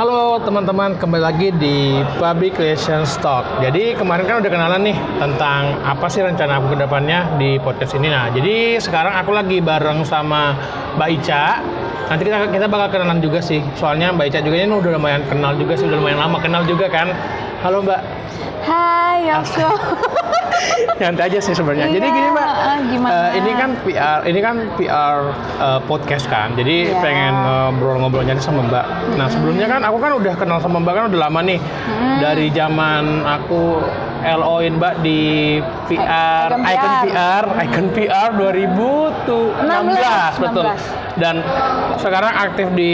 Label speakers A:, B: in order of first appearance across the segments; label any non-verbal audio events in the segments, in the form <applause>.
A: Halo teman-teman, kembali lagi di Public Relations Talk. Jadi kemarin kan udah kenalan nih tentang apa sih rencana aku ke depannya di podcast ini. Nah, jadi sekarang aku lagi bareng sama Mbak Ica. Nanti kita kita bakal kenalan juga sih. Soalnya Mbak Ica juga ini udah lumayan kenal juga sih, udah lumayan lama kenal juga kan. Halo Mbak.
B: Hai Yoko. <laughs>
A: Nyantai aja sih sebenarnya.
B: Iya,
A: Jadi gini Mbak,
B: eh, gimana?
A: eh, ini kan PR, ini kan PR eh, podcast kan. Jadi
B: Iya.
A: pengen ngobrol-ngobrol nyari sama Mbak. Nah sebelumnya kan aku kan udah kenal sama Mbak kan udah lama nih. Dari zaman aku LO-in Mbak di PR,
B: Icon
A: Icon
B: PR.
A: Icon PR 2016 betul.
B: 16.
A: Dan sekarang aktif di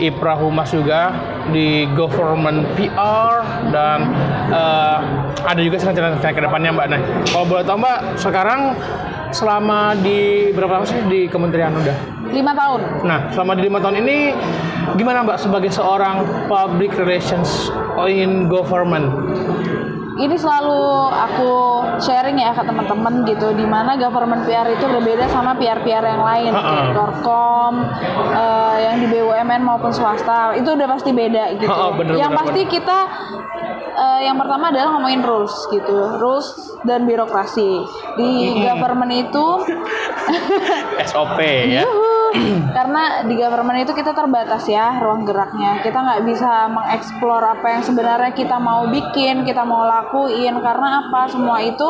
A: Ipra Humas juga di Government PR dan eh, ada juga rencana-rencana ke depannya Mbak. Nah, kalau boleh tahu Mbak, sekarang selama di berapa lama sih di kementerian udah?
B: Lima tahun.
A: Nah, selama di lima tahun ini gimana Mbak sebagai seorang public relations in government?
B: Ini selalu aku sharing ya ke teman-teman gitu, di mana government PR itu berbeda sama PR-PR yang lain,
A: Ha-ha.
B: kayak Korkom, eh, yang di BUMN maupun swasta, itu udah pasti beda gitu.
A: Ha-ha, bener,
B: yang
A: bener,
B: pasti kita eh, yang pertama adalah ngomongin rules gitu, rules dan birokrasi. Di government itu <laughs>
A: SOP ya. <laughs> <clears throat>
B: Karena di government itu kita terbatas ya ruang geraknya. Kita nggak bisa mengeksplor apa yang sebenarnya kita mau bikin, kita mau lakuin. Karena apa? Semua itu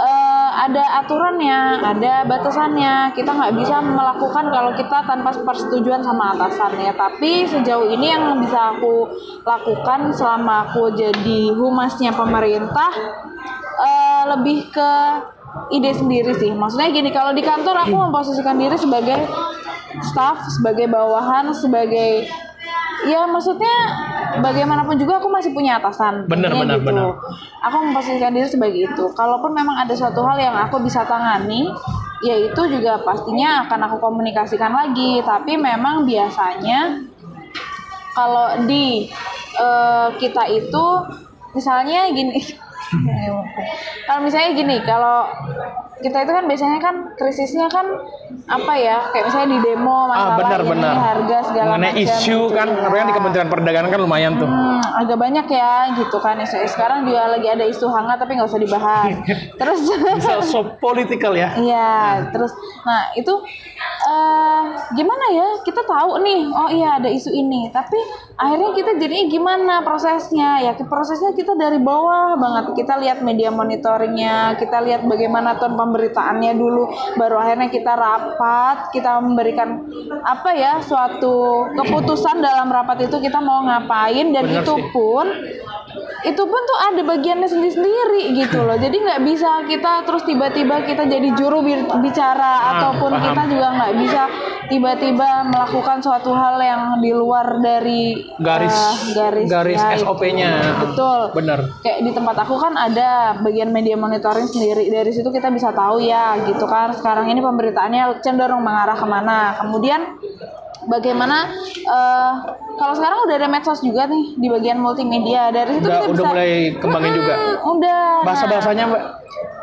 B: eh, ada aturannya, ada batasannya. Kita nggak bisa melakukan kalau kita tanpa persetujuan sama atasannya. Tapi sejauh ini yang bisa aku lakukan selama aku jadi humasnya pemerintah eh, lebih ke ide sendiri sih. Maksudnya gini, kalau di kantor aku memposisikan diri sebagai staff, sebagai bawahan, sebagai ya maksudnya bagaimanapun juga aku masih punya atasan.
A: Bener, bener, bener.
B: Aku memposisikan diri sebagai itu. Kalaupun memang ada suatu hal yang aku bisa tangani, ya itu juga pastinya akan aku komunikasikan lagi. Tapi memang biasanya kalau di eh, kita itu misalnya gini <laughs> kalau misalnya gini kalau kita itu kan biasanya kan krisisnya kan apa ya kayak misalnya di demo
A: Ah
B: masalah
A: benar
B: ini
A: benar.
B: harga segala
A: Mengenai
B: macam
A: isu
B: gitu
A: kan,
B: ya.
A: di Kementerian Perdagangan kan lumayan tuh.
B: Hmm, agak banyak ya gitu kan isu sekarang juga lagi ada isu hangat tapi nggak usah dibahas <laughs> terus
A: Bisa so political ya.
B: Iya, terus nah itu eh gimana ya? Kita tahu nih, oh iya ada isu ini, tapi akhirnya kita jadinya gimana prosesnya? Ya prosesnya kita dari bawah banget. Kita lihat media monitoringnya, kita lihat bagaimana ton pemberitaannya dulu, baru akhirnya kita rapat, kita memberikan apa ya suatu keputusan dalam rapat itu kita mau ngapain dan
A: Bener
B: itu
A: sih.
B: pun itu pun tuh ada bagiannya sendiri-sendiri gitu loh jadi nggak bisa kita terus tiba-tiba kita jadi juru bi- bicara
A: Ah,
B: ataupun
A: paham.
B: kita juga nggak bisa tiba-tiba melakukan suatu hal yang di luar dari
A: Garis
B: eh, garis
A: garis
B: ya.
A: SOP-nya.
B: betul
A: Bener.
B: kayak di tempat aku kan ada bagian media monitoring sendiri dari situ kita bisa tahu ya gitu kan sekarang ini pemberitaannya cenderung mengarah ke mana kemudian bagaimana eh, kalau sekarang udah ada medsos juga nih di bagian multimedia. Dari situ
A: Udah,
B: kita
A: udah
B: bisa
A: mulai kembangin juga.
B: Hmm, udah.
A: Bahasa bahasanya Mbak.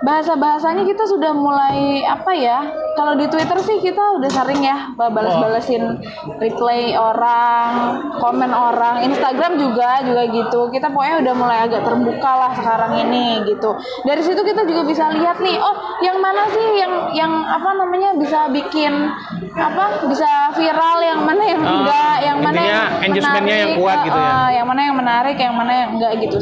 B: bahasa bahasanya kita sudah mulai apa ya kalau di Twitter sih kita udah sering ya balas-balesin replay orang komen orang. Instagram juga juga gitu. Kita pokoknya udah mulai agak terbuka lah sekarang ini gitu. Dari situ kita juga bisa lihat nih oh yang mana sih yang yang apa namanya bisa bikin apa bisa viral yang mana yang
A: Ah,
B: enggak yang mana
A: intinya
B: yang
A: engagement-nya yang
B: menarik,
A: kuat gitu ya.
B: eh, yang mana yang menarik yang mana yang enggak gitu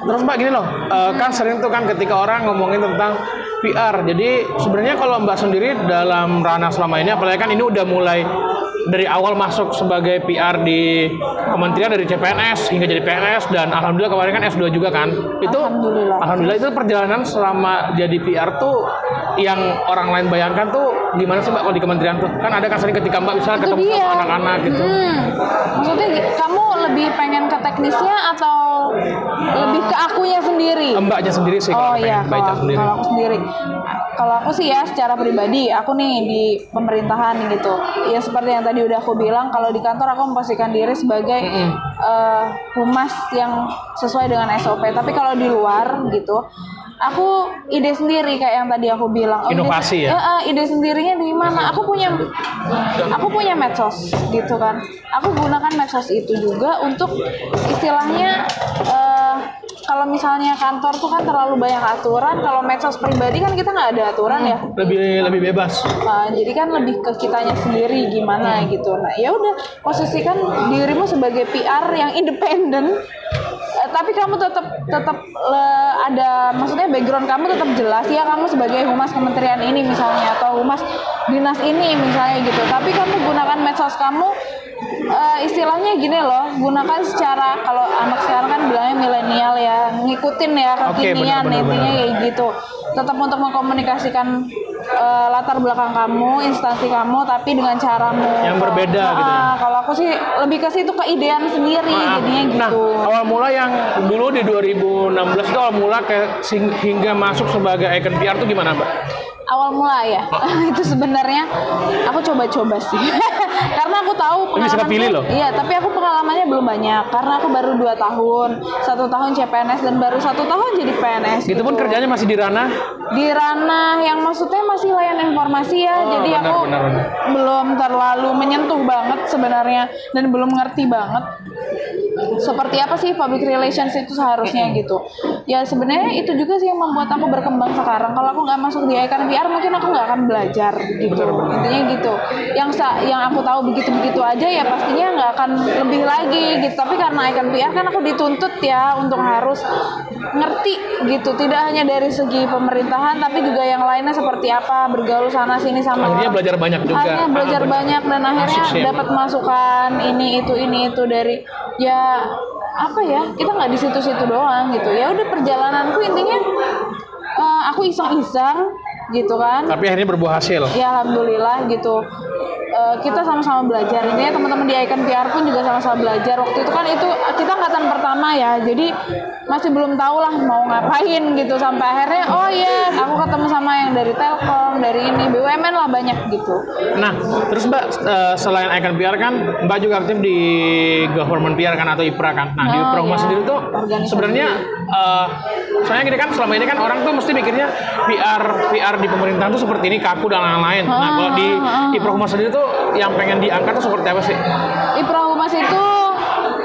A: Terus Mbak gini loh, eh, kan sering tuh kan ketika orang ngomongin tentang PR. Jadi sebenarnya kalau Mbak sendiri dalam ranah selama ini, apalagi kan ini udah mulai dari awal masuk sebagai PR di kementerian dari CPNS hingga jadi PNS dan alhamdulillah kemarin kan S2 juga kan. Itu
B: Alhamdulillah.
A: alhamdulillah itu perjalanan selama jadi PR tuh yang orang lain bayangkan tuh gimana sih Mbak kalau di kementerian tuh? Kan ada kan sering ketika Mbak
B: Itu
A: ketemu
B: dia.
A: sama anak-anak gitu.
B: Hmm. Maksudnya kamu lebih pengen ke teknisnya atau lebih ke akunya sendiri?
A: Mbaknya sendiri sih
B: oh iya, kalau,
A: sendiri.
B: kalau aku sendiri. Kalau aku sih ya secara pribadi, aku nih di pemerintahan gitu. Ya seperti yang tadi udah aku bilang, kalau di kantor aku memposisikan diri sebagai
A: Mm-mm.
B: eh, humas yang sesuai dengan SOP. Tapi kalau di luar gitu, aku ide sendiri kayak yang tadi aku bilang. Oh, ide-
A: Inovasi ya?
B: Eh, ide sendirinya di mana? Aku punya aku punya medsos gitu kan. Aku gunakan medsos itu juga untuk istilahnya eh, kalau misalnya kantor tuh kan terlalu banyak aturan, kalau medsos pribadi kan kita nggak ada aturan ya.
A: Lebih lebih bebas.
B: Nah, jadi kan lebih ke kitanya sendiri gimana gitu. Nah, ya udah posisikan dirimu sebagai PR yang independen. Tapi kamu tetap tetap eh, ada maksudnya background kamu tetap jelas ya kamu sebagai humas kementerian ini misalnya atau humas dinas ini misalnya gitu. Tapi kamu gunakan medsos kamu eh, istilahnya gini loh, gunakan secara kalau anak sekarang kan bilangnya milenial ya, ngikutin ya kekinian
A: benar,
B: intinya kayak gitu. Tetap untuk mengkomunikasikan eh, latar belakang kamu instansi kamu tapi dengan caramu.
A: Yang berbeda
B: Ah,
A: gitu ya.
B: kalau aku sih lebih ke situ keidean sendiri
A: Ah,
B: jadinya
A: nah,
B: gitu.
A: awal mula yang dulu di 2016 itu awal mula ke hingga masuk sebagai icon PR itu gimana, Mbak?
B: Awal mula ya. <laughs> Itu sebenarnya aku coba-coba sih. <laughs> Karena aku tahu
A: loh.
B: iya tapi aku pengalamannya belum banyak. Karena aku baru dua tahun. Satu tahun CPNS dan baru satu tahun jadi PNS
A: Itu pun
B: gitu.
A: kerjanya masih di ranah?
B: Di ranah yang maksudnya masih layan informasi ya.
A: Oh,
B: jadi
A: benar,
B: aku
A: benar, benar.
B: belum terlalu menyentuh banget sebenarnya dan belum ngerti banget seperti apa sih public relations itu seharusnya gitu. Ya sebenarnya itu juga sih yang membuat aku berkembang sekarang. Kalau aku nggak masuk di Icon PR mungkin aku nggak akan belajar gitu intinya gitu yang sa yang aku tahu begitu begitu aja ya pastinya nggak akan lebih lagi gitu tapi karena Icon PR kan aku dituntut ya untuk harus ngerti gitu tidak hanya dari segi pemerintahan tapi juga yang lainnya seperti apa bergaul sana sini sama
A: Akhirnya
B: orang.
A: belajar banyak juga.
B: Akhirnya belajar
A: benar.
B: banyak dan akhirnya dapat masukan ini itu ini itu dari ya apa ya kita nggak di situ-situ doang gitu ya udah perjalananku intinya eh, aku iseng-iseng gitu kan.
A: Tapi akhirnya berbuah hasil.
B: ya alhamdulillah gitu. Eh, kita sama-sama belajar. Intinya teman-teman di Icon PR pun juga sama-sama belajar. Waktu itu kan itu kita angkatan pertama ya. Jadi masih belum tahu lah mau ngapain gitu. Sampai akhirnya oh iya aku ketemu sama yang dari Telkom dari ini BUMN lah banyak gitu.
A: Nah, terus Mbak eh, selain icon PR kan Mbak juga aktif di government PR kan atau IPRA kan. Nah, di
B: Oh,
A: IPRA Humas
B: iya.
A: sendiri tuh sebenarnya eh soalnya gini kan selama ini kan orang tuh mesti mikirnya PR PR di pemerintahan tuh seperti ini kaku dan lain-lain. Nah,
B: Ah,
A: kalau di
B: ah, ah.
A: IPRA Humas sendiri tuh yang pengen diangkat tuh seperti apa sih?
B: Ipra Humas itu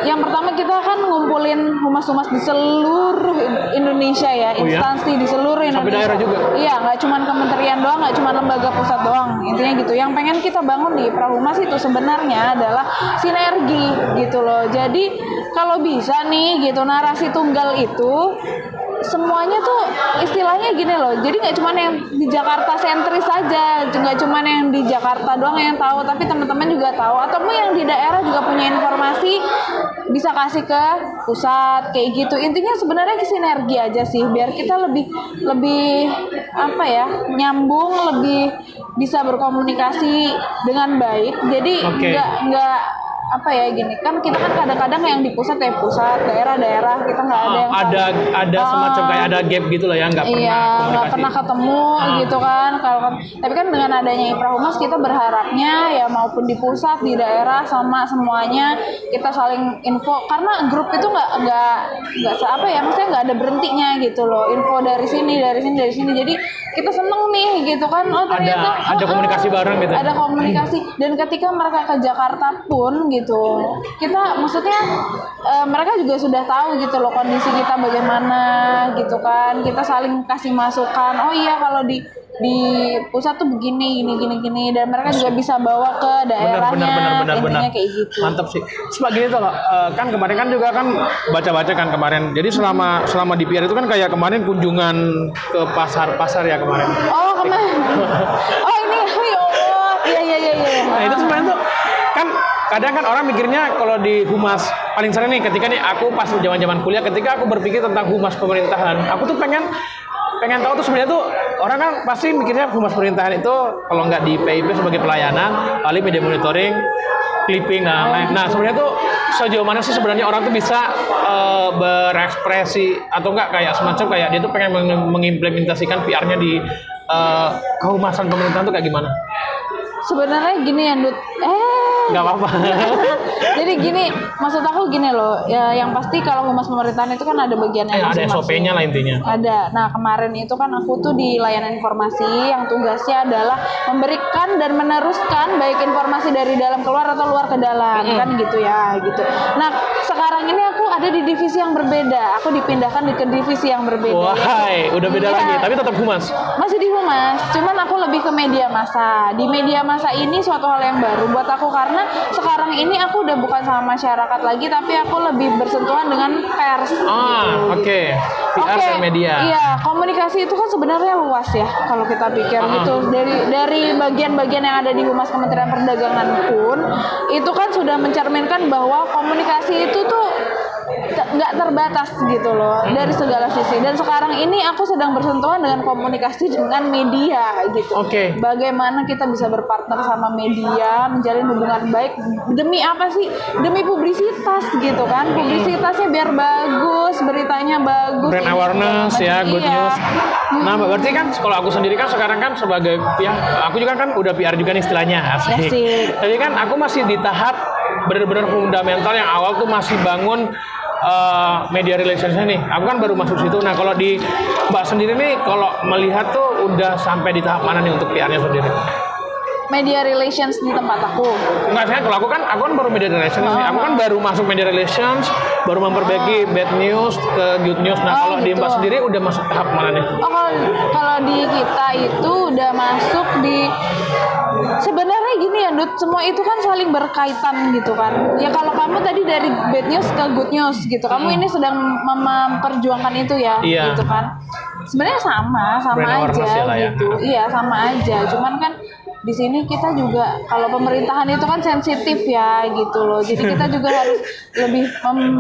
B: yang pertama kita kan ngumpulin humas-humas di seluruh Indonesia ya,
A: Oh iya?
B: instansi di seluruh
A: Sampai
B: Indonesia.
A: daerah juga?
B: Iya, nggak cuma kementerian doang, nggak cuma lembaga pusat doang. Intinya gitu. Yang pengen kita bangun di Ipra Humas itu sebenarnya adalah sinergi gitu loh. Jadi kalau bisa nih gitu narasi tunggal itu semuanya tuh istilahnya gini loh. Jadi nggak cuma yang di Jakarta sentris saja nggak cuma yang di Jakarta doang yang tahu tapi teman-teman juga tahu. Atau yang di daerah juga punya informasi bisa kasih ke pusat kayak gitu. Intinya sebenarnya sinergi aja sih biar kita lebih lebih apa ya nyambung lebih bisa berkomunikasi dengan baik. Jadi nggak nggak apa ya gini kan kita kan kadang-kadang yang di pusat kayak pusat daerah-daerah kita nggak ada yang
A: Ah, ada
B: saling-
A: ada semacam
B: Ah,
A: kayak ada gap gitu lah ya nggak pernah
B: iya nggak
A: komunikasi.
B: pernah ketemu
A: Ah.
B: gitu kan kalau kan tapi kan dengan adanya Ipra Humas kita berharapnya ya maupun di pusat di daerah sama semuanya kita saling info karena grup itu nggak nggak nggak apa ya maksudnya nggak ada berhentinya gitu loh info dari sini dari sini dari sini jadi kita seneng nih gitu kan oh ternyata
A: ada
B: oh,
A: komunikasi
B: ah,
A: bareng gitu.
B: ada komunikasi dan ketika mereka ke Jakarta pun gitu. Kita maksudnya eh, mereka juga sudah tahu gitu loh kondisi kita bagaimana gitu kan. Kita saling kasih masukan oh iya kalau di di pusat tuh begini gini gini gini. Dan mereka juga bisa bawa ke
A: benar
B: daerahnya.
A: benar benar benar
B: intinya
A: benar
B: kayak gitu.
A: Mantap sih. Sebagai itu loh eh, kan kemarin kan juga kan baca-baca kan kemarin. Jadi selama selama di PR itu kan kayak kemarin kunjungan ke pasar pasar ya kemarin.
B: Oh ke mana <laughs> oh ini ya Allah. Iya iya iya iya.
A: Nah itu sebenarnya kadang kan orang mikirnya kalau di humas paling sering nih ketika nih aku pas zaman zaman kuliah ketika aku berpikir tentang humas pemerintahan aku tuh pengen pengen tahu tuh sebenarnya tuh orang kan pasti mikirnya humas pemerintahan itu kalau nggak di PIP sebagai pelayanan paling media monitoring clipping dan lain-lain. Nah sebenarnya tuh sejauh mana sih sebenarnya orang tuh bisa eh, berekspresi atau enggak kayak semacam kayak dia tuh pengen meng- mengimplementasikan PR-nya di eh, kehumasan pemerintahan tuh kayak gimana?
B: Sebenarnya gini ya Dut eh
A: nggak apa-apa. <laughs>
B: Jadi gini, maksud aku gini loh, ya yang pasti kalau humas pemerintahan itu kan ada bagiannya
A: Eh, ada. SOP-nya lah intinya.
B: Ada. Nah kemarin itu kan aku tuh di layanan informasi yang tugasnya adalah memberikan dan meneruskan baik informasi dari dalam keluar atau luar ke dalam kan gitu ya gitu. Nah sekarang ini aku ada di divisi yang berbeda. Aku dipindahkan di ke divisi yang berbeda.
A: Wahai, udah beda
B: Iya.
A: lagi, tapi tetap humas.
B: Masih di humas, cuman aku lebih ke media massa. Di media massa ini suatu hal yang baru buat aku karena sekarang ini aku udah bukan sama masyarakat lagi, tapi aku lebih bersentuhan dengan pers.
A: Ah, oke.
B: gitu.
A: PR dan media.
B: Iya, komunikasi itu kan sebenarnya luas ya kalau kita pikir
A: Ah.
B: gitu. Dari dari bagian-bagian yang ada di Humas Kementerian Perdagangan pun itu kan sudah mencerminkan bahwa komunikasi itu tuh nggak terbatas gitu loh
A: Hmm.
B: dari segala sisi. Dan sekarang ini aku sedang bersentuhan dengan komunikasi dengan media gitu.
A: Oke.
B: Bagaimana kita bisa berpartner sama media, menjalin hubungan baik demi apa sih? Demi publisitas gitu kan. Publisitasnya biar bagus, beritanya bagus.
A: Brand awareness ya, good
B: Iya.
A: news. Nah, berarti kan kalau aku sendiri kan sekarang kan sebagai ya aku juga kan udah PR juga nih istilahnya asik.
B: Asik.
A: Tapi kan aku masih di tahap benar-benar fundamental yang awal tuh masih bangun eh, media relationsnya nih. Aku kan baru masuk situ. Nah, kalau di Mbak sendiri nih kalau melihat tuh udah sampai di tahap mana nih untuk PR-nya sendiri?
B: Media relations di tempat aku.
A: Enggak saya kalau aku kan aku kan baru media relations nih. Aku kan baru masuk media relations, baru memperbaiki bad news ke good news. Nah,
B: Oh,
A: kalau di
B: gitu.
A: Mbak sendiri udah masuk tahap mana nih?
B: Oh kalau kalau di kita itu udah masuk di sebenarnya gini ya Dut, semua itu kan saling berkaitan gitu kan. Ya kalau kamu tadi dari bad news ke good news gitu, kamu ini sedang mem- memperjuangkan itu ya,
A: Hmm. Iya.
B: gitu kan. Sebenarnya sama, sama
A: Brand
B: aja
A: ya ya.
B: gitu. Iya sama aja, cuman kan di sini kita juga kalau pemerintahan itu kan sensitif ya gitu loh. Jadi kita <laughs> juga harus lebih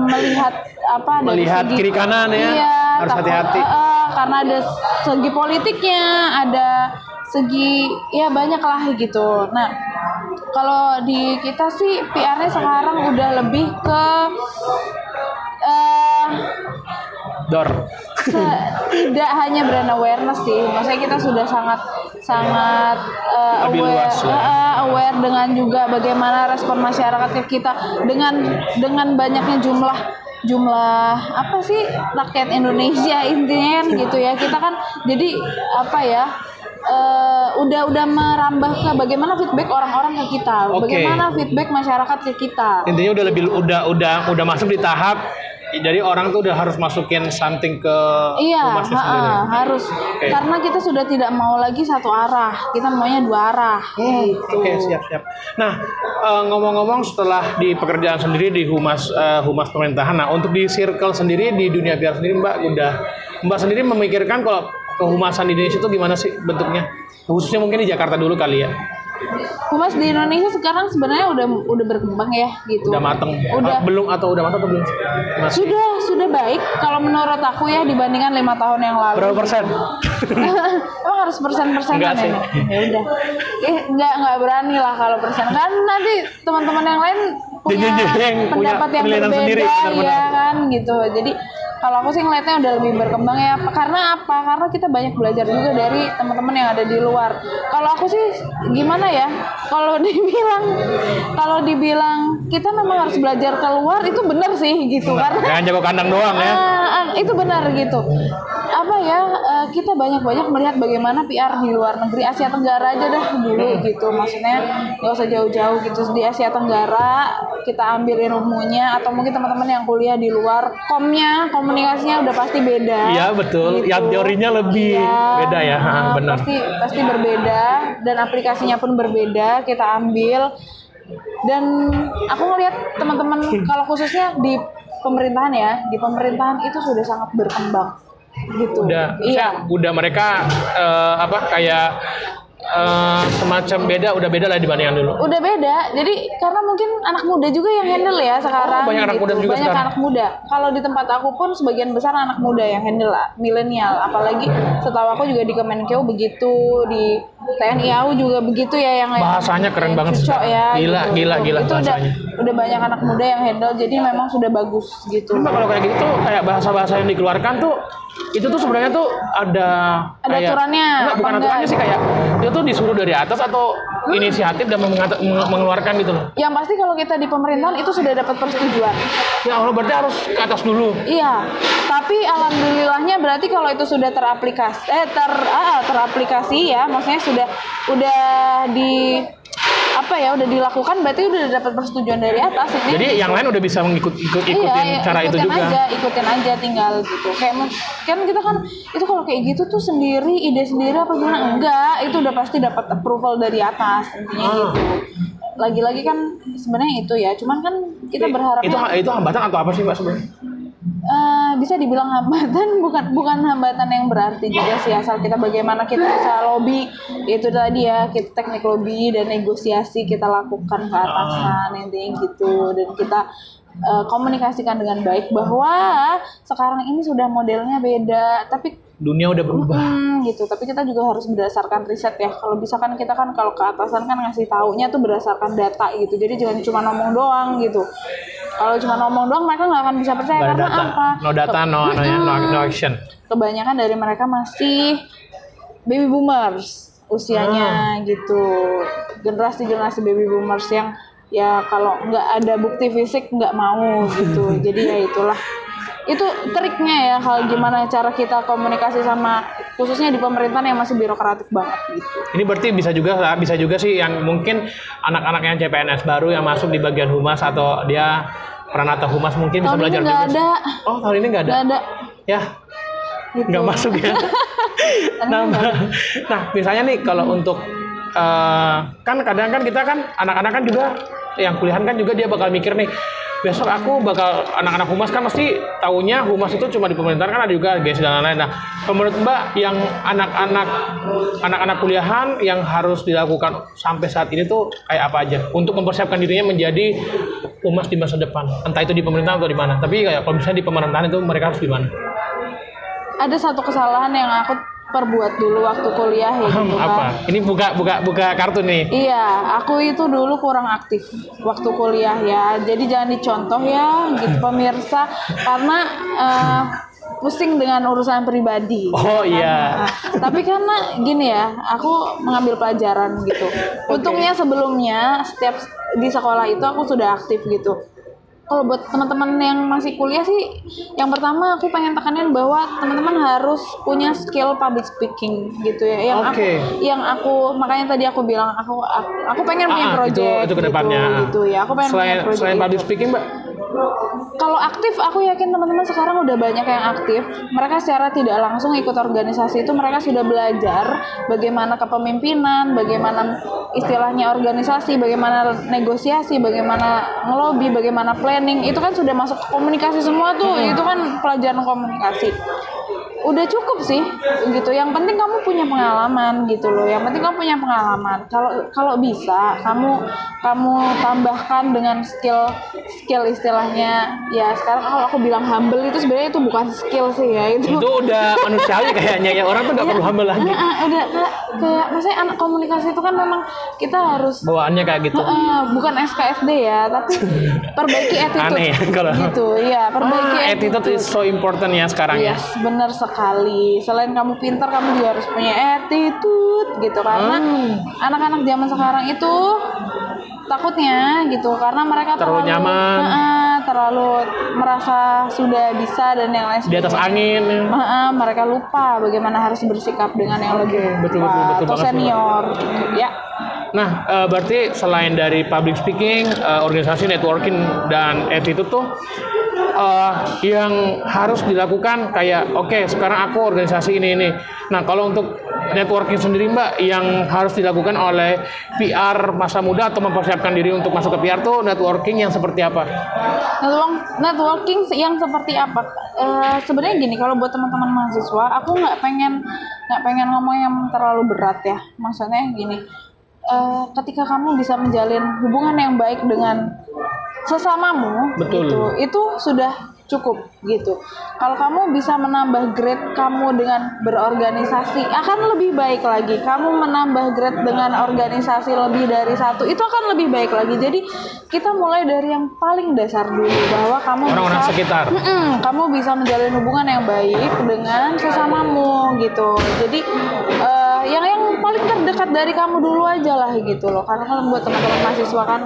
B: melihat apa
A: Melihat
B: segi-
A: kiri kanan ya.
B: Iya,
A: Harus hati-hati.
B: eh, eh, karena ada segi politiknya, ada segi ya banyak lah gitu. Nah, kalau di kita sih PR-nya sekarang udah lebih ke eh
A: Dor.
B: se- tidak hanya brand awareness sih, maksudnya kita sudah sangat sangat
A: Lebih
B: aware,
A: luas
B: eh, aware dengan juga bagaimana respon masyarakat ke kita dengan dengan banyaknya jumlah jumlah apa sih rakyat Indonesia <laughs> intinya kan gitu ya kita kan jadi apa ya eh, udah udah merambah ke bagaimana feedback orang-orang ke kita,
A: Oke.
B: bagaimana feedback masyarakat ke kita.
A: Intinya udah lebih udah udah udah masuk di tahap jadi orang tuh udah harus masukin something ke
B: Iya, ha-ha,
A: sendiri.
B: harus. Karena kita sudah tidak mau lagi satu arah, kita maunya dua arah. gitu.
A: Oke siap siap. Nah eh, ngomong-ngomong setelah di pekerjaan sendiri di humas eh, humas pemerintahan, nah untuk di circle sendiri di dunia PR sendiri Mbak udah Mbak sendiri memikirkan kalau kehumasan di Indonesia itu gimana sih bentuknya? Khususnya mungkin di Jakarta dulu kali ya.
B: Humas di Indonesia sekarang sebenarnya udah udah berkembang ya gitu.
A: Udah mateng.
B: Udah.
A: Ah, belum atau udah mateng atau belum? Masih.
B: Sudah sudah baik kalau menurut aku ya dibandingkan lima tahun yang lalu.
A: Berapa persen? <laughs>
B: Emang harus persen-persenan
A: Enggak sih.
B: ini? Ya udah. Eh enggak enggak berani lah kalau persen. Kan nanti teman-teman yang lain punya pendapat yang berbeda
A: sendiri, benar-benar.
B: ya kan gitu. Jadi kalau aku sih ngeliatnya udah lebih berkembang ya. Karena apa? Karena kita banyak belajar juga dari teman-teman yang ada di luar. Kalau aku sih gimana ya? Kalau <laughs> dibilang kalau dibilang kita memang harus belajar keluar itu benar sih gitu. Karena
A: Jangan jago kandang doang ya.
B: Ah, ah, itu benar gitu. Apa ya? eh, kita banyak-banyak melihat bagaimana PR di luar negeri Asia Tenggara aja dah dulu gitu. Maksudnya nggak usah jauh-jauh gitu di Asia Tenggara kita ambil ilmunya atau mungkin teman-teman yang kuliah di luar komnya komunikasinya udah pasti beda.
A: Iya, betul.
B: Gitu.
A: Yang teorinya lebih beda ya. Ha,
B: ah,
A: benar.
B: Pasti pasti berbeda dan aplikasinya pun berbeda kita ambil dan aku ngelihat teman-teman kalau khususnya di pemerintahan ya di pemerintahan itu sudah sangat berkembang gitu.
A: Udah
B: iya.
A: udah mereka eh, apa kayak eh, semacam beda udah beda lah dibandingkan dulu.
B: Udah beda. Jadi karena mungkin anak muda juga yang handle ya sekarang
A: Oh, banyak anak
B: gitu.
A: muda juga
B: banyak
A: sekarang.
B: anak muda. Kalau di tempat aku pun sebagian besar anak muda yang handle lah milenial. Apalagi setahu aku juga di Kemenkeu begitu di TNI AU juga begitu ya yang
A: Bahasanya keren
B: yang
A: banget.
B: cucok ya
A: Gila,
B: gitu.
A: gila, gila
B: itu udah
A: bahasanya.
B: udah banyak anak muda yang handle jadi memang sudah bagus gitu.
A: Kalau kayak gitu kayak bahasa-bahasa yang dikeluarkan tuh itu tuh sebenarnya tuh ada
B: Ada
A: kayak-
B: aturannya,
A: Enggak, bukan
B: enggak?
A: aturannya sih kayak itu tuh disuruh dari atas atau inisiatif dan mengata- mengeluarkan gitu loh.
B: Yang pasti kalau kita di pemerintahan itu sudah dapat persetujuan.
A: Ya Allah berarti harus ke atas dulu.
B: Iya, tapi alhamdulillahnya berarti kalau itu sudah teraplikasi, eh ter ah, teraplikasi ya, maksudnya sudah udah di apa ya, udah dilakukan, berarti udah dapat persetujuan dari atas ini.
A: Jadi yang lain udah bisa mengikut ikut ikutin
B: iya,
A: cara itu
B: ikutin
A: juga.
B: aja, ikutin aja tinggal gitu. Kayak kan kita kan itu kalau kayak gitu tuh sendiri ide sendiri apa gimana? Enggak, itu udah pasti dapat approval dari atas intinya
A: Ah.
B: gitu. Lagi-lagi kan sebenarnya itu ya, cuman kan kita berharapnya
A: Itu itu hambatan atau apa sih Mbak sebenarnya?
B: Eh, bisa dibilang hambatan <laughs> bukan bukan hambatan yang berarti juga sih asal kita bagaimana kita bisa lobby itu tadi ya kita teknik lobby dan negosiasi kita lakukan ke atasan intinya gitu. Dan kita eh, komunikasikan dengan baik bahwa sekarang ini sudah modelnya beda. Tapi
A: Dunia udah berubah.
B: Hmm, gitu. Tapi kita juga harus berdasarkan riset ya. Kalau bisa kan kita kan kalau ke atasan kan ngasih taunya tuh berdasarkan data gitu. Jadi jangan cuma ngomong doang gitu. Kalau cuma ngomong doang mereka nggak akan bisa percaya
A: Nggak ada
B: karena
A: data.
B: apa?
A: No data, no, no, no, no action.
B: Kebanyakan dari mereka masih baby boomers usianya gitu. Generasi-generasi baby boomers yang ya kalau nggak ada bukti fisik nggak mau gitu. <laughs> Jadi ya itulah itu triknya ya hal gimana cara kita komunikasi sama khususnya di pemerintahan yang masih birokratik banget gitu.
A: Ini berarti bisa juga bisa juga sih yang mungkin anak-anak yang CPNS baru yang masuk di bagian humas atau dia peranata humas mungkin bisa
B: Tahun ini
A: belajar juga. sih.
B: ada,
A: Oh, tahun ini nggak ada.
B: nggak ada
A: Ya,
B: gitu.
A: nggak masuk ya. <laughs>
B: Ini
A: nah, <laughs> nah, misalnya nih kalau untuk eh, kan kadang kan kita kan anak-anak kan juga yang kuliahan kan juga dia bakal mikir nih besok aku bakal anak-anak humas kan pasti taunya humas itu cuma di pemerintahan kan ada juga GS dan lain-lain. Nah, menurut Mbak yang anak-anak anak-anak kuliahan yang harus dilakukan sampai saat ini tuh kayak apa aja untuk mempersiapkan dirinya menjadi humas di masa depan. Entah itu di pemerintahan atau di mana. Tapi kayak kalau misalnya di pemerintahan itu mereka harus di mana?
B: Ada satu kesalahan yang aku perbuat dulu waktu kuliah ya gitu kan.
A: apa? Ini buka buka buka kartu nih.
B: Iya, aku itu dulu kurang aktif waktu kuliah ya. Jadi jangan dicontoh ya, gitu pemirsa, karena eh, pusing dengan urusan pribadi.
A: Oh iya.
B: Nah, tapi karena gini ya, aku mengambil pelajaran gitu. Untungnya sebelumnya setiap di sekolah itu aku sudah aktif gitu. Kalau buat teman-teman yang masih kuliah sih, yang pertama aku pengen tekanin bahwa teman-teman harus punya skill public speaking gitu ya. Yang aku,
A: Oke.
B: yang aku makanya tadi aku bilang aku aku, aku pengen punya
A: Ah, itu
B: project
A: itu ke depannya.
B: gitu, gitu ya. Aku pengen
A: selain
B: punya project
A: selain public
B: itu.
A: speaking, Mbak.
B: Kalau aktif, aku yakin teman-teman sekarang udah banyak yang aktif. Mereka secara tidak langsung ikut organisasi itu mereka sudah belajar bagaimana kepemimpinan, bagaimana istilahnya organisasi, bagaimana negosiasi, bagaimana ngelobi, bagaimana planning. Itu kan sudah masuk komunikasi semua tuh. Itu kan pelajaran komunikasi. Udah cukup sih gitu. Yang penting kamu punya pengalaman gitu loh. Yang penting kamu punya pengalaman. Kalau kalau bisa kamu kamu tambahkan dengan skill skill istilahnya ya sekarang kalau aku bilang humble itu sebenarnya itu bukan skill sih ya itu
A: Itu udah manusiawi kayaknya ya orang tuh nggak perlu humble lagi.
B: Ah, ah, udah kayak kayak maksudnya anak komunikasi itu kan memang kita harus
A: Bawaannya kayak gitu.
B: eh, bukan SKSD ya tapi <laughs> perbaiki attitude
A: Aneh ya kalau.
B: gitu ya perbaiki
A: Ah, attitude is so important ya sekarang ya.
B: Yes, benar sekali. Selain kamu pintar, kamu juga harus punya attitude gitu karena
A: Hmm.
B: anak-anak zaman sekarang itu takutnya gitu karena mereka
A: Terlalu nyaman.
B: Heeh, terlalu merasa sudah bisa dan yang lain
A: Di atas angin.
B: Heeh, mereka lupa bagaimana harus bersikap dengan yang lebih
A: betul, betul, betul
B: atau senior gitu. ya
A: Nah, eh, berarti selain dari public speaking, eh, organisasi networking dan attitude tuh eh, yang harus dilakukan kayak oke sekarang aku organisasi ini ini. Nah, kalau untuk networking sendiri Mbak yang harus dilakukan oleh PR masa muda atau mempersiapkan diri untuk masuk ke PR tuh networking yang seperti apa?
B: Network- networking yang seperti apa? Eh, Sebenarnya gini, kalau buat teman-teman mahasiswa, aku nggak pengen nggak pengen ngomong yang terlalu berat ya. Maksudnya gini, eh, ketika kamu bisa menjalin hubungan yang baik dengan sesamamu,
A: Betul.
B: gitu, itu sudah cukup gitu. Kalau kamu bisa menambah grade kamu dengan berorganisasi, akan lebih baik lagi. Kamu menambah grade dengan organisasi lebih dari satu, itu akan lebih baik lagi. Jadi kita mulai dari yang paling dasar dulu bahwa kamu
A: Orang-orang
B: bisa
A: sekitar.
B: Mm-mm, kamu bisa menjalin hubungan yang baik dengan sesamamu gitu. Jadi yang paling terdekat dari kamu dulu aja lah gitu loh. Karena kan buat teman-teman mahasiswa kan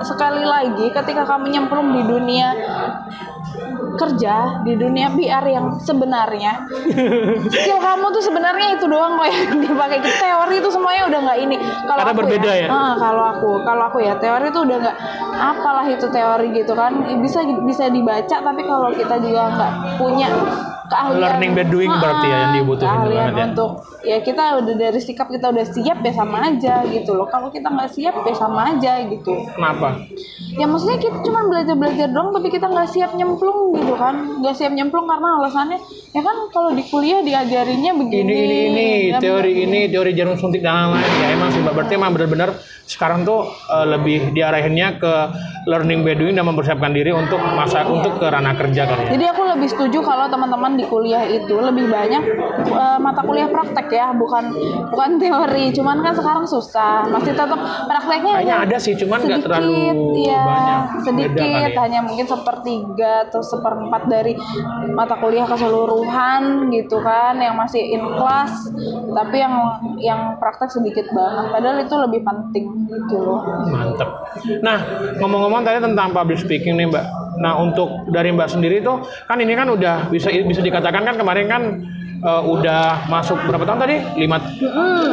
B: sekali lagi ketika kamu nyemplung di dunia kerja di dunia PR yang sebenarnya <laughs> skill kamu tuh sebenarnya itu doang kok yang dipakai. Teori itu semuanya udah nggak ini. Kalau
A: Karena
B: aku
A: berbeda ya?
B: Ah, kalau aku kalau aku ya teori itu udah nggak apalah itu teori gitu kan. Bisa bisa dibaca tapi kalau kita juga nggak punya keahlian
A: Learning by doing berarti ya yang dibutuhin banget ya?
B: untuk ya kita udah dari sikap kita udah siap ya sama aja gitu loh kalau kita nggak siap ya sama aja gitu
A: Kenapa?
B: ya maksudnya kita cuma belajar belajar doang tapi kita nggak siap nyemplung gitu kan nggak siap nyemplung karena alasannya ya kan kalau di kuliah diajarinnya begini
A: Ini ini ini
B: dan
A: teori ini teori jarum suntik dan lain-lain ya emang sih berarti emang benar-benar sekarang tuh eh, lebih diarahinnya ke learning by doing dan mempersiapkan diri untuk masa untuk ke ranah kerja kali ya.
B: Jadi aku lebih setuju kalau teman-teman di kuliah itu lebih banyak eh, mata kuliah praktek ya, bukan bukan teori. Cuman kan sekarang susah, masih tetap prakteknya hanya
A: ada sih, cuman nggak terlalu
B: ya,
A: banyak. Beda
B: sedikit,
A: kali ya.
B: hanya mungkin sepertiga atau seperempat dari mata kuliah keseluruhan gitu kan, yang masih in class, tapi yang yang praktek sedikit banget. Padahal itu lebih penting gitu loh.
A: Mantep. Nah, ngomong-ngomong tadi tentang public speaking nih, Mbak. Nah, untuk dari Mbak sendiri tuh kan ini kan udah bisa bisa dikatakan kan kemarin kan eh, udah masuk berapa tahun tadi? Lima,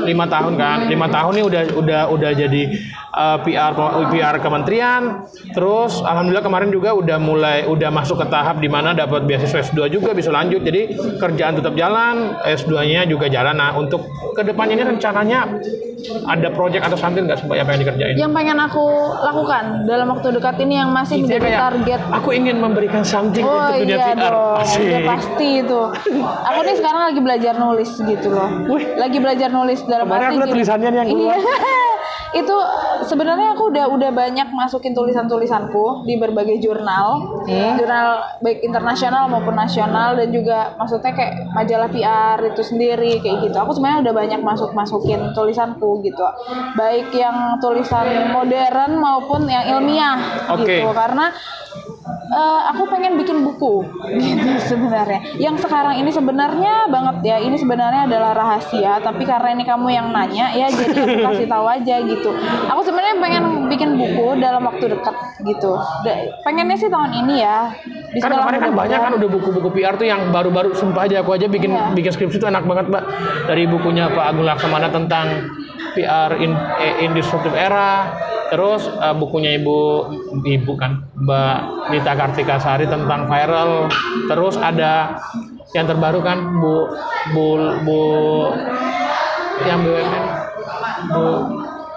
A: lima tahun kan? Lima tahun nih udah udah udah jadi eh, PR PR kementerian. Terus alhamdulillah kemarin juga udah mulai udah masuk ke tahap di mana dapat beasiswa S2 juga bisa lanjut. Jadi kerjaan tetap jalan, S2-nya juga jalan. Nah, untuk ke depannya ini rencananya ada project atau something nggak supaya apa yang dikerjain?
B: Yang pengen aku lakukan dalam waktu dekat ini yang masih
A: Intinya
B: menjadi
A: kayak,
B: target
A: aku ingin memberikan something
B: Oh
A: untuk dunia
B: iya
A: PR.
B: dong, udah pasti itu. Aku nih sekarang lagi belajar nulis gitu loh.
A: Wih.
B: Lagi belajar nulis dalam
A: Kemarin
B: arti
A: aku tulisannya nih yang keluar.
B: Iya. <laughs> itu sebenarnya aku udah udah banyak masukin tulisan-tulisanku di berbagai jurnal,
A: Hmm.
B: jurnal baik internasional maupun nasional dan juga maksudnya kayak majalah PR itu sendiri kayak gitu. Aku sebenarnya udah banyak masuk masukin tulisanku gitu, baik yang tulisan modern maupun yang ilmiah
A: Oke.
B: gitu karena eh, aku pengen bikin buku <laughs> gitu sebenarnya. Yang sekarang ini sebenarnya banget ya, ini sebenarnya adalah rahasia, tapi karena ini kamu yang nanya ya jadi aku kasih tahu aja gitu. Aku sebenarnya pengen bikin buku dalam waktu dekat gitu. Da- pengennya sih tahun ini ya.
A: Kan
B: Bismillah,
A: kemarin kan banyak kan udah buku-buku PR tuh yang baru-baru sumpah aja aku aja bikin
B: Iya.
A: bikin skripsi itu enak banget mbak dari bukunya Pak Agung Laksamana tentang PR in, eh, in disruptive era. Terus eh, bukunya ibu ibu kan Mbak Nita Kartika Sari tentang viral. Terus ada yang terbaru kan Bu Bu Bu yang BUMN Bu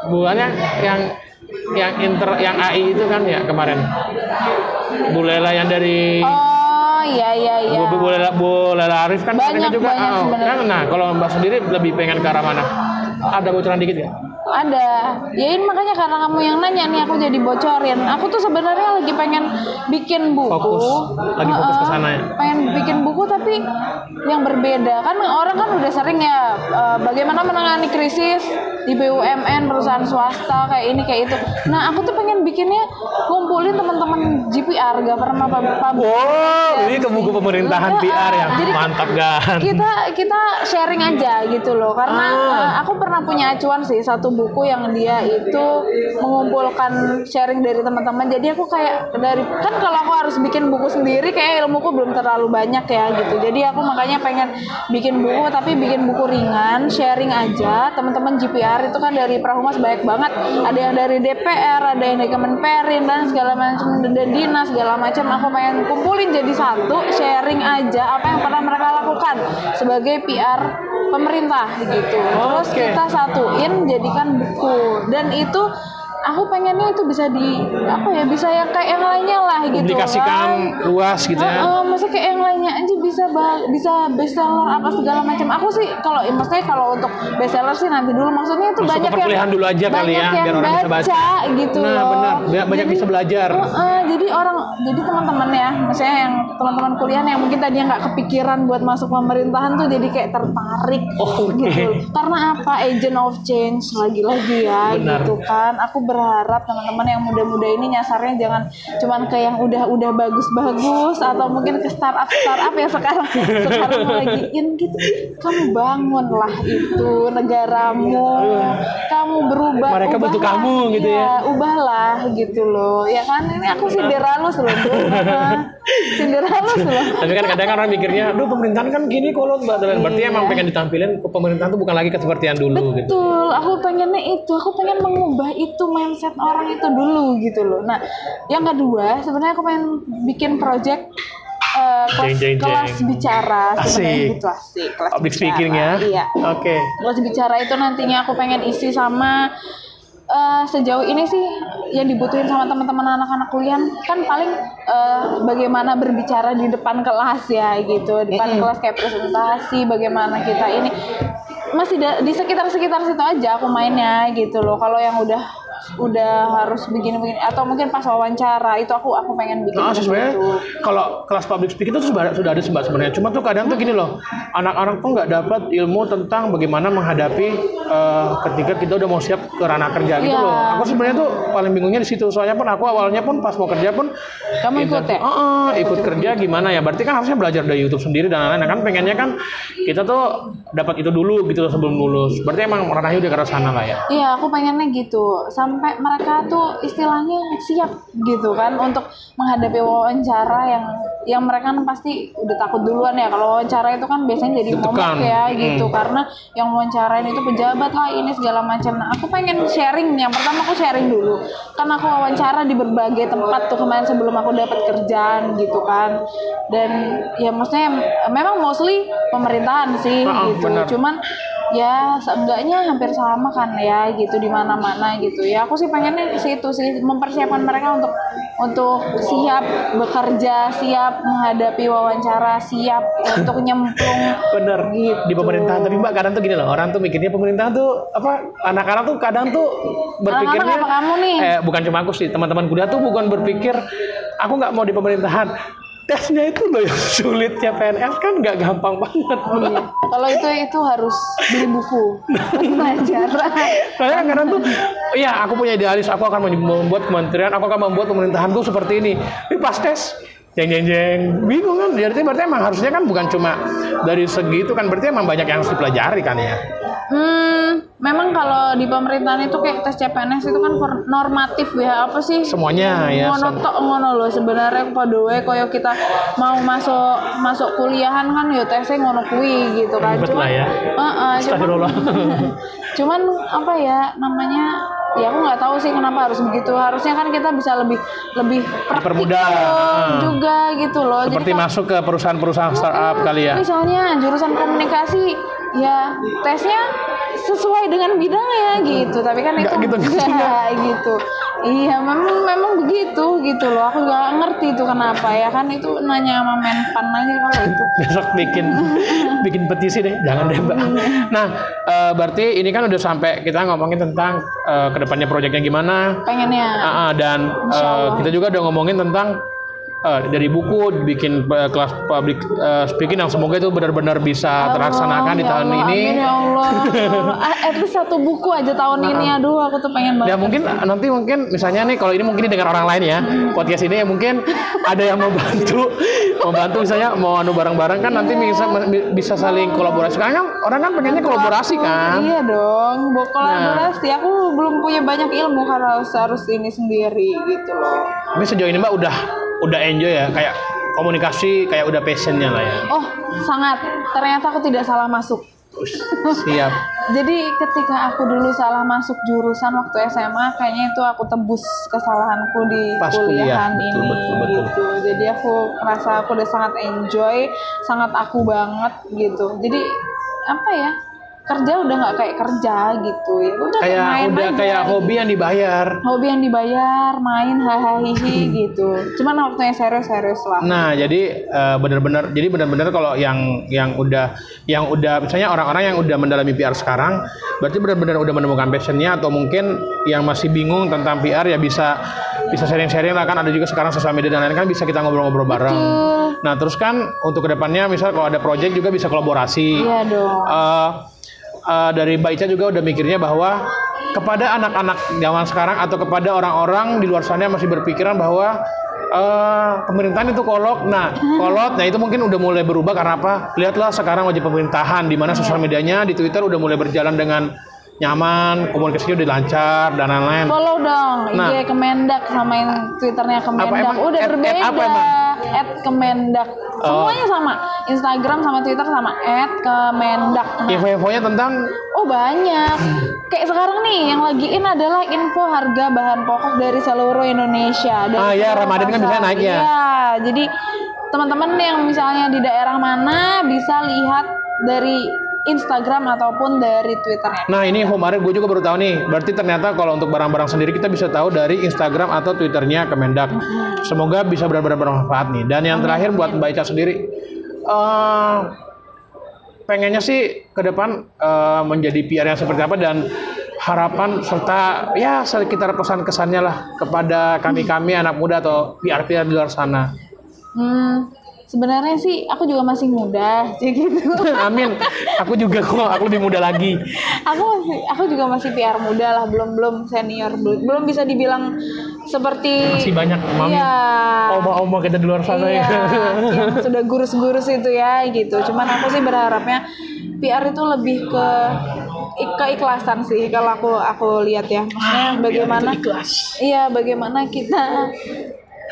A: bulannya yang yang inter yang AI itu kan ya kemarin? Bu Lela yang dari
B: Oh iya iya iya.
A: Bu, Bu, Lela, Bu Lela Arif kan
B: Banyak,
A: juga.
B: banyak sebenarnya.
A: kan, nah kalau Mbak sendiri lebih pengen ke arah mana ada bocoran dikit ya
B: Ada. Ya ini makanya karena kamu yang nanya nih aku jadi bocorin. Aku tuh sebenarnya lagi pengen bikin buku.
A: Fokus. Lagi fokus ke sana ya?
B: Pengen bikin buku tapi yang berbeda. Kan orang kan udah sering ya eh, bagaimana menangani krisis di BUMN perusahaan swasta kayak ini kayak itu. Nah, aku tuh pengen bikinnya kumpulin teman-teman GPR government pub- public
A: wow ini ke buku pemerintahan
B: Heeh.
A: PR yang
B: Jadi
A: mantap kan
B: kita kita sharing aja gitu loh karena
A: Ah.
B: eh, aku pernah punya acuan sih satu buku yang dia itu mengumpulkan sharing dari teman-teman jadi aku kayak dari kan kalau aku harus bikin buku sendiri kayak ilmuku belum terlalu banyak ya gitu jadi aku makanya pengen bikin buku tapi bikin buku ringan sharing aja teman-teman GPR itu kan dari Prahumas banyak banget. Ada yang dari DPR ada yang dari Kemenperin dan segala macam dan dinas segala macam. Aku pengen kumpulin jadi satu sharing aja apa yang pernah mereka lakukan sebagai PR pemerintah gitu. Terus kita satuin jadikan buku. Dan itu aku pengennya itu bisa di apa ya bisa yang kayak yang lainnya lah gitu
A: publikasikan
B: kan
A: luas gitu ya
B: Heeh, maksudnya kayak yang lainnya aja bisa bisa bestseller apa segala macam. Aku sih kalau ya, maksudnya kalau untuk bestseller sih nanti dulu maksudnya itu
A: Masuk ke
B: banyak yang
A: dulu aja kali
B: banyak
A: ya,
B: yang
A: biar orang bisa baca.
B: gitu
A: Nah,
B: loh.
A: benar. Biar banyak
B: Jadi-
A: bisa belajar.
B: Heeh, jadi orang jadi teman-teman ya maksudnya yang teman-teman kuliah yang mungkin tadinya nggak kepikiran buat masuk pemerintahan tuh jadi kayak tertarik
A: Oh, Oke.
B: gitu karena apa agent of change lagi-lagi ya
A: Benar.
B: gitu kan aku berharap teman-teman yang muda-muda ini nyasarnya jangan cuman ke yang udah-udah bagus-bagus atau mungkin ke startup startup yang sekarang. Sekarang lagi in gitu. Kamu bangunlah itu negaramu. Kamu berubah
A: Mereka butuh kamu gitu ya.
B: Iya, ubahlah gitu loh. Ya kan? Ini aku sinderalus <laughs> loh Dul. sinderalus loh
A: Tapi kan kadang kan orang mikirnya, aduh pemerintahan kan gini kolot mbak. Berarti
B: Iya.
A: emang pengen ditampilin pemerintahan tuh bukan lagi seperti yang dulu gitu.
B: Betul, aku pengennya itu, aku pengen mengubah itu mindset orang itu dulu gitu loh. Nah, yang kedua sebenarnya aku pengen bikin project eh, kelas,
A: Jeng, jeng,
B: kelas
A: jeng.
B: bicara sebenarnya gitu asik kelas
A: Public
B: bicara.
A: speaking ya.
B: Iya.
A: Oke.
B: Kelas bicara itu nantinya aku pengen isi sama eh, sejauh ini sih yang dibutuhin sama teman-teman anak-anak kuliah kan paling eh, bagaimana berbicara di depan kelas ya gitu. Di depan kelas kayak presentasi bagaimana kita ini. Masih di sekitar-sekitar situ aja aku mainnya gitu loh. Kalau yang udah udah harus begini-begini atau mungkin pas wawancara itu aku aku pengen bikin
A: Nah, sebenarnya kalau kelas public speaking itu sudah, sudah ada sebenarnya. Cuma tuh kadang tuh gini loh, anak-anak tuh nggak dapat ilmu tentang bagaimana menghadapi eh, ketika kita udah mau siap ke ranah kerja gitu
B: Iya.
A: loh. Aku sebenarnya tuh paling bingungnya di situ. Soalnya pun aku awalnya pun pas mau kerja pun
B: kamu ikut ya
A: Oh, ikut kerja gimana ya? Berarti kan harusnya belajar dari YouTube sendiri dan lain-lain. Nah, Kan pengennya kan kita tuh dapat itu dulu gitu loh sebelum lulus. Berarti emang ranahnya udah ke arah sana lah ya.
B: Iya, aku pengennya gitu. Sampai mereka tuh istilahnya siap gitu kan untuk menghadapi wawancara yang yang mereka kan pasti udah takut duluan ya. Kalau wawancara itu kan biasanya jadi momok ya gitu
A: Hmm.
B: karena yang wawancarain itu pejabat lah ini segala macam. Nah, aku pengen sharing. Yang pertama aku sharing dulu. Kan aku wawancara di berbagai tempat tuh kemarin sebelum aku dapat kerjaan gitu kan. Dan ya maksudnya memang mostly pemerintahan sih
A: ah,
B: gitu.
A: benar.
B: Cuman ya seenggaknya hampir sama kan ya gitu di mana-mana gitu ya aku sih pengennya ke situ sih mempersiapkan mereka untuk untuk siap bekerja siap menghadapi wawancara siap untuk <laughs> nyemplung
A: Bener.
B: Gitu.
A: Di pemerintahan. Tapi mbak kadang tuh gini loh. Orang tuh mikirnya pemerintahan tuh apa? Anak-anak tuh kadang tuh berpikirnya.
B: Anak-anak apa kamu nih?
A: Eh, bukan cuma aku sih. Teman-teman kuliah tuh bukan berpikir aku nggak mau di pemerintahan. Tesnya itu loh yang <laughs> sulit CPNS kan nggak gampang banget.
B: Oh, iya. kalau itu itu harus beli buku <laughs> belajar
A: Soalnya kan kadang tuh, iya aku punya idealis, aku akan membuat kementerian, aku akan membuat pemerintahanku seperti ini. Tapi pas tes, jeng jeng jeng, bingung kan? Berarti berarti emang harusnya kan bukan cuma dari segi itu kan, berarti emang banyak yang harus dipelajari kan ya.
B: hmm memang kalau di pemerintahan itu kayak tes CPNS itu kan normatif ya apa sih
A: Semuanya ya.
B: ngono
A: sem-
B: tok ngono loh sebenarnya padha wae koyo kita mau masuk masuk kuliahan kan ya tesnya ngono kuwi gitu kan
A: Ribet
B: cuman
A: lah ya.
B: Heeh, cuman,
A: Astagfirullah. <laughs>
B: cuman apa ya namanya ya aku nggak tahu sih kenapa harus begitu harusnya kan kita bisa lebih lebih
A: Dipermudah, heeh.
B: juga gitu loh
A: Seperti
B: kalau-
A: masuk ke perusahaan-perusahaan startup kali ya.
B: Misalnya jurusan komunikasi ya tesnya sesuai dengan bidangnya gitu, tapi kan itu
A: Nggak gitu-gitu,
B: enggak gitu. Iya, memang memang begitu gitu loh. Aku nggak ngerti itu kenapa ya kan itu nanya sama Menpan aja kalau itu. <laughs>
A: Besok bikin bikin petisi deh, jangan deh mbak. Nah, eh, berarti ini kan udah sampai kita ngomongin tentang eh, ke depannya proyeknya gimana,
B: Pengennya
A: Ah, ah, dan
B: Allah.
A: kita juga udah ngomongin tentang eh, dari buku bikin eh, kelas public eh, speaking yang semoga itu benar-benar bisa terlaksanakan di
B: Ya
A: tahun
B: Allah,
A: ini.
B: Amin ya Allah. ya Allah. Ah, At least satu buku aja tahun ini. Aduh, aku tuh pengen
A: Ya
B: banget.
A: mungkin nanti mungkin misalnya nih kalau ini mungkin didengar orang lain ya podcast ini ya mungkin ada yang mau bantu mau <laughs> bantu misalnya mau anu bareng-bareng kan nanti bisa bisa saling kolaborasi karena kan orang kan pengennya kolaborasi kan
B: Iya dong, mau kolaborasi. Aku belum punya banyak ilmu harus harus ini sendiri gitu loh.
A: tapi sejauh ini mbak udah udah enjoy ya kayak komunikasi kayak udah passionnya lah ya
B: Oh, sangat. Ternyata aku tidak salah masuk.
A: Siap <laughs>
B: Jadi ketika aku dulu salah masuk jurusan waktu SMA, kayaknya itu aku tebus kesalahanku di
A: Pas kuliah,
B: kuliahan
A: betul,
B: ini
A: betul, betul.
B: gitu. Jadi aku merasa aku udah sangat enjoy, sangat aku banget gitu. Jadi apa ya? Kerja udah nggak kayak kerja gitu ya. Udah
A: kayak
B: main
A: udah
B: aja.
A: kayak hobi yang dibayar
B: hobi yang dibayar, main hahaha <laughs> gitu. Cuman waktunya serius-serius lah.
A: Nah, jadi eh, benar-benar jadi benar-benar kalau yang yang udah yang udah misalnya orang-orang yang udah mendalami PR sekarang, berarti benar-benar udah menemukan passionnya atau mungkin yang masih bingung tentang PR ya bisa bisa sharing-sharing lah kan ada juga sekarang sosial media dan lain kan bisa kita ngobrol-ngobrol bareng.
B: Betul.
A: Nah terus kan untuk ke depannya misal kalau ada project juga bisa kolaborasi.
B: Iya dong.
A: Eh, eh, dari Mbak Ica juga udah mikirnya bahwa kepada anak-anak zaman sekarang atau kepada orang-orang di luar sana yang masih berpikiran bahwa eh, pemerintahan itu kolot. Nah, kolot. Nah itu mungkin udah mulai berubah karena apa? Lihatlah sekarang wajib pemerintahan di mana sosial medianya di Twitter udah mulai berjalan dengan nyaman, komunikasinya udah lancar dan lain-lain.
B: Follow dong IG
A: Nah.
B: Kemendak sama yang Twitternya Kemendak.
A: emang?
B: Udah
A: At- at
B: berbeda.
A: apa emang? Oh.
B: At Kemendak. Semuanya sama. Instagram sama Twitter sama at Kemendak. Nah,
A: Info-infonya tentang
B: Oh banyak. <clears throat> Kayak sekarang nih yang lagi in adalah info harga bahan pokok dari seluruh Indonesia. Dari
A: Ah, ya, Ramadan kan bisa naik ya.
B: Iya, jadi teman-teman yang misalnya di daerah mana bisa lihat dari Instagram ataupun dari Twitternya.
A: Nah ini kemarin gue juga baru tahu nih. Berarti ternyata kalau untuk barang-barang sendiri kita bisa tahu dari Instagram atau Twitternya Kemendak. Semoga bisa benar-benar bermanfaat nih. Dan yang terakhir buat Mbak Ica sendiri, eh pengennya sih ke depan eh, menjadi PR yang seperti apa dan harapan serta ya sekitar pesan kesannya lah kepada kami-kami anak muda atau PR-PR di luar sana.
B: Hmm, sebenarnya sih aku juga masih muda, sih gitu. <laughs>
A: Amin. Aku juga kok, aku lebih muda lagi.
B: aku masih aku juga masih PR muda lah, belum belum senior, belum, belum bisa dibilang seperti
A: Masih banyak mami,
B: Iya.
A: oma-oma kita di luar sana
B: Iya,
A: ya. <laughs>
B: yang sudah gurus-gurus itu ya gitu. Cuman aku sih berharapnya PR itu lebih ke ik- keikhlasan sih kalau aku aku lihat ya. Maksudnya bagaimana. Iya, bagaimana kita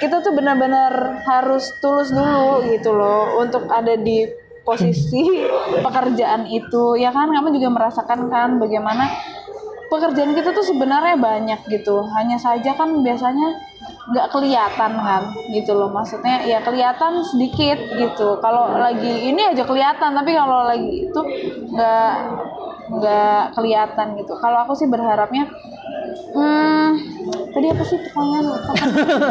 B: kita tuh benar-benar harus tulus dulu gitu loh untuk ada di posisi <laughs> pekerjaan itu. Ya kan kamu juga merasakan kan bagaimana pekerjaan kita tuh sebenarnya banyak gitu. Hanya saja kan biasanya nggak kelihatan kan gitu loh maksudnya ya kelihatan sedikit gitu kalau lagi ini aja kelihatan tapi kalau lagi itu nggak nggak kelihatan gitu kalau aku sih berharapnya hmm, tadi apa sih pertanyaan lupa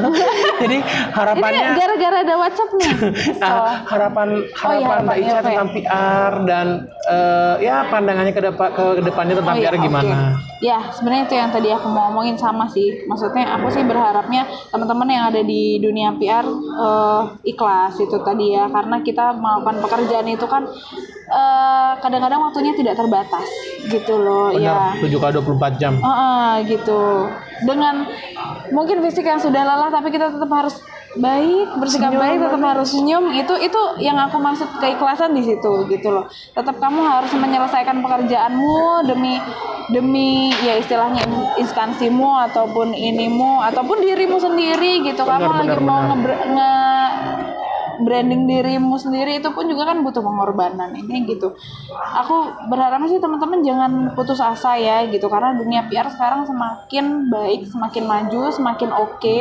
B: <laughs>
A: Jadi
B: ini
A: harapannya
B: gara-gara ada WhatsApp nih <laughs>
A: ah, harapan
B: Oh iya,
A: harapan Mbak
B: harapannya
A: Ica
B: ya?
A: tentang PR dan eh, ya pandangannya ke depan ke depannya tentang
B: Oh iya,
A: PR gimana?
B: Ya, sebenarnya itu yang tadi aku mau omongin sama sih. Maksudnya aku sih berharapnya teman-teman yang ada di dunia PR eh, ikhlas itu tadi ya, karena kita melakukan pekerjaan itu kan eh, kadang-kadang waktunya tidak terbatas gitu loh. Ya.
A: Benar, 7 kali 24 jam.
B: Heeh, gitu. Dengan mungkin fisik yang sudah lelah tapi kita tetap harus baik, bersikap baik, tetap harus senyum. Itu itu yang aku maksud keikhlasan di situ gitu loh. Tetap kamu harus menyelesaikan pekerjaanmu demi demi ya istilahnya instansimu ataupun inimu ataupun dirimu sendiri gitu. Kamu
A: Benar,
B: lagi
A: benar,
B: mau
A: benar.
B: nge, nge- branding dirimu sendiri itu pun juga kan butuh pengorbanan ini gitu. Aku berharapnya sih teman-teman jangan putus asa ya gitu karena dunia PR sekarang semakin baik, semakin maju, semakin oke.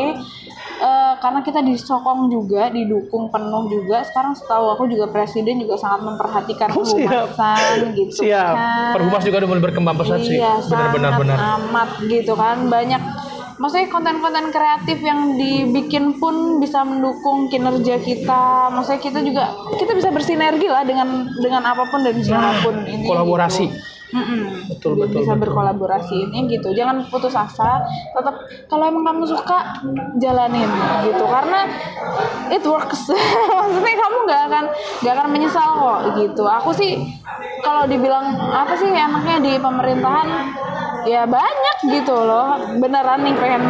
B: Eh, karena kita disokong juga, didukung penuh juga. Sekarang setahu aku juga presiden juga sangat memperhatikan <laughs>
A: Oh, siap.
B: kehumasan gitu
A: Siap.
B: kan.
A: Perhumas juga udah mulai berkembang pesat sih.
B: Iya,
A: Benar-benar
B: sangat
A: benar.
B: amat gitu kan. Banyak maksudnya konten-konten kreatif yang dibikin pun bisa mendukung kinerja kita. Maksudnya kita juga kita bisa bersinergi lah dengan dengan apa pun dan siapa pun ini.
A: kolaborasi.
B: gitu. Mm-mm.
A: Betul,
B: Bi-
A: betul,
B: bisa
A: betul.
B: berkolaborasi ini gitu. Jangan putus asa. Tetap kalau emang kamu suka jalanin gitu karena it works. <laughs> Maksudnya kamu nggak akan nggak akan menyesal kok gitu. Aku sih kalau dibilang apa sih enaknya di pemerintahan ya banyak gitu loh. Beneran nih pengen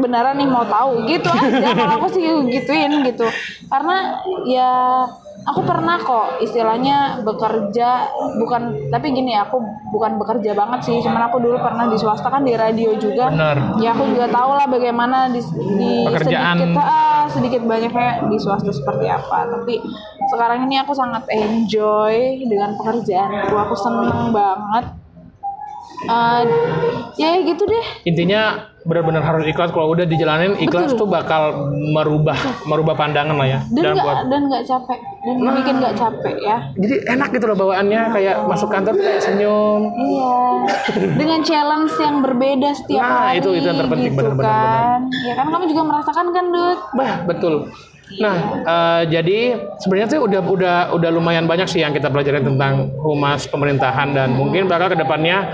B: beneran nih mau tahu. Gitu aja. Kalau aku sih gituin gitu. Karena ya aku pernah kok istilahnya bekerja bukan tapi gini aku bukan bekerja banget sih. Cuman aku dulu pernah di swasta kan di radio juga.
A: Benar.
B: ya aku juga tahu lah bagaimana di, di
A: Pekerjaan.
B: sedikit ah, sedikit banyaknya di swasta seperti apa. Tapi sekarang ini aku sangat enjoy dengan pekerjaanku aku seneng banget Eh, ya gitu deh
A: Intinya benar-benar harus ikhlas kalau udah dijalanin ikhlas tuh bakal merubah merubah pandangan lah ya.
B: dan
A: Dan
B: nggak
A: buat
B: dan nggak capek dan bikin nggak capek ya
A: jadi enak gitu loh bawaannya kayak masuk kantor tuh kayak senyum.
B: Iya, dengan challenge yang berbeda setiap
A: Nah,
B: hari.
A: itu- itu yang terpenting,
B: gitu
A: benar-benar,
B: kan. Ya kan kamu juga merasakan kan, Dut?
A: Bah, betul. Nah, eh, jadi sebenarnya tuh udah udah udah lumayan banyak sih yang kita pelajari tentang humas pemerintahan dan mungkin bakal ke depannya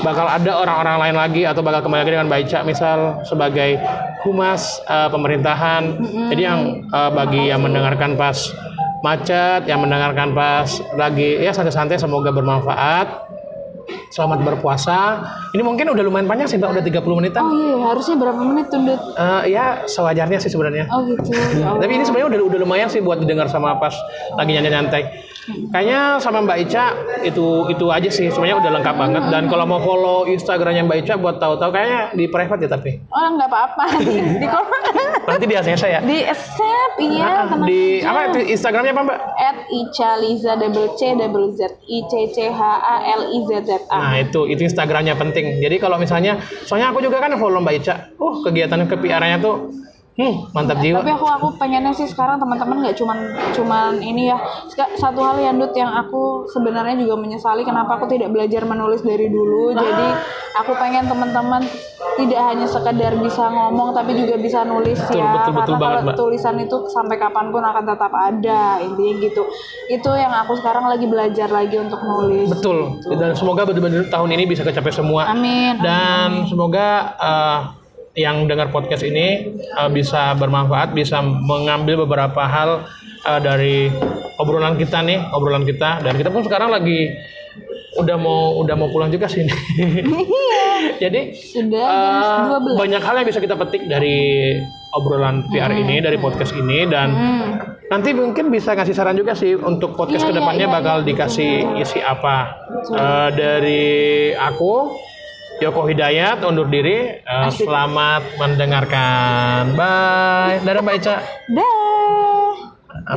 A: bakal ada orang-orang lain lagi atau bakal kembali lagi dengan Baica misal sebagai humas eh, pemerintahan. Jadi yang eh, bagi yang mendengarkan pas macet, yang mendengarkan pas lagi ya santai-santai semoga bermanfaat. Selamat berpuasa. Ini mungkin udah lumayan panjang sih, Mbak. Udah 30 menitan.
B: Oh iya, harusnya berapa menit tuh, Dut?
A: Eh, ya sewajarnya sih sebenarnya.
B: Oh gitu. Oh. <laughs>
A: Tapi ini sebenarnya udah udah lumayan sih buat didengar sama pas lagi nyantai-nyantai. Kayaknya sama Mbak Ica itu itu aja sih sebenarnya udah lengkap banget dan kalau mau follow Instagramnya Mbak Ica buat tahu-tahu kayaknya di private ya tapi
B: Oh nggak apa-apa <laughs> di di komen
A: nanti di ACC ya.
B: di accept iya tenang
A: di
B: aja.
A: apa Instagramnya apa Mbak?
B: at Ica Liza double C double Z I C C H A L I Z Z A
A: Nah itu itu Instagramnya penting. Jadi kalau misalnya soalnya aku juga kan follow Mbak Ica. Oh kegiatan ke PR-nya tuh hmm, mantap jiwa.
B: tapi aku aku pengennya sih sekarang teman-teman nggak cuman cuman ini ya satu hal yang Dut yang aku sebenarnya juga menyesali kenapa aku tidak belajar menulis dari dulu jadi aku pengen teman-teman tidak hanya sekedar bisa ngomong tapi juga bisa nulis
A: Betul,
B: ya
A: betul, betul
B: karena
A: banget,
B: kalau
A: Mbak.
B: tulisan itu sampai kapan pun akan tetap ada intinya gitu itu yang aku sekarang lagi belajar lagi untuk nulis
A: Betul. Dan semoga betul-betul tahun ini bisa kecapai semua.
B: amin
A: Dan semoga eh, yang dengar podcast ini eh, bisa bermanfaat, bisa mengambil beberapa hal eh, dari obrolan kita nih, obrolan kita. Dan kita pun sekarang lagi udah mau udah mau pulang juga sih. <laughs> Jadi
B: sudah 12
A: banyak hal yang bisa kita petik dari obrolan PR ini, dari podcast ini dan
B: hmm.
A: Nanti mungkin bisa ngasih saran juga sih untuk podcast
B: Iya,
A: ke depannya
B: iya, iya,
A: bakal dikasih isi apa. Eh, dari aku Yoko Hidayat undur diri.
B: Asik.
A: selamat mendengarkan. Bye. Dadah Mbak Ica.
B: dah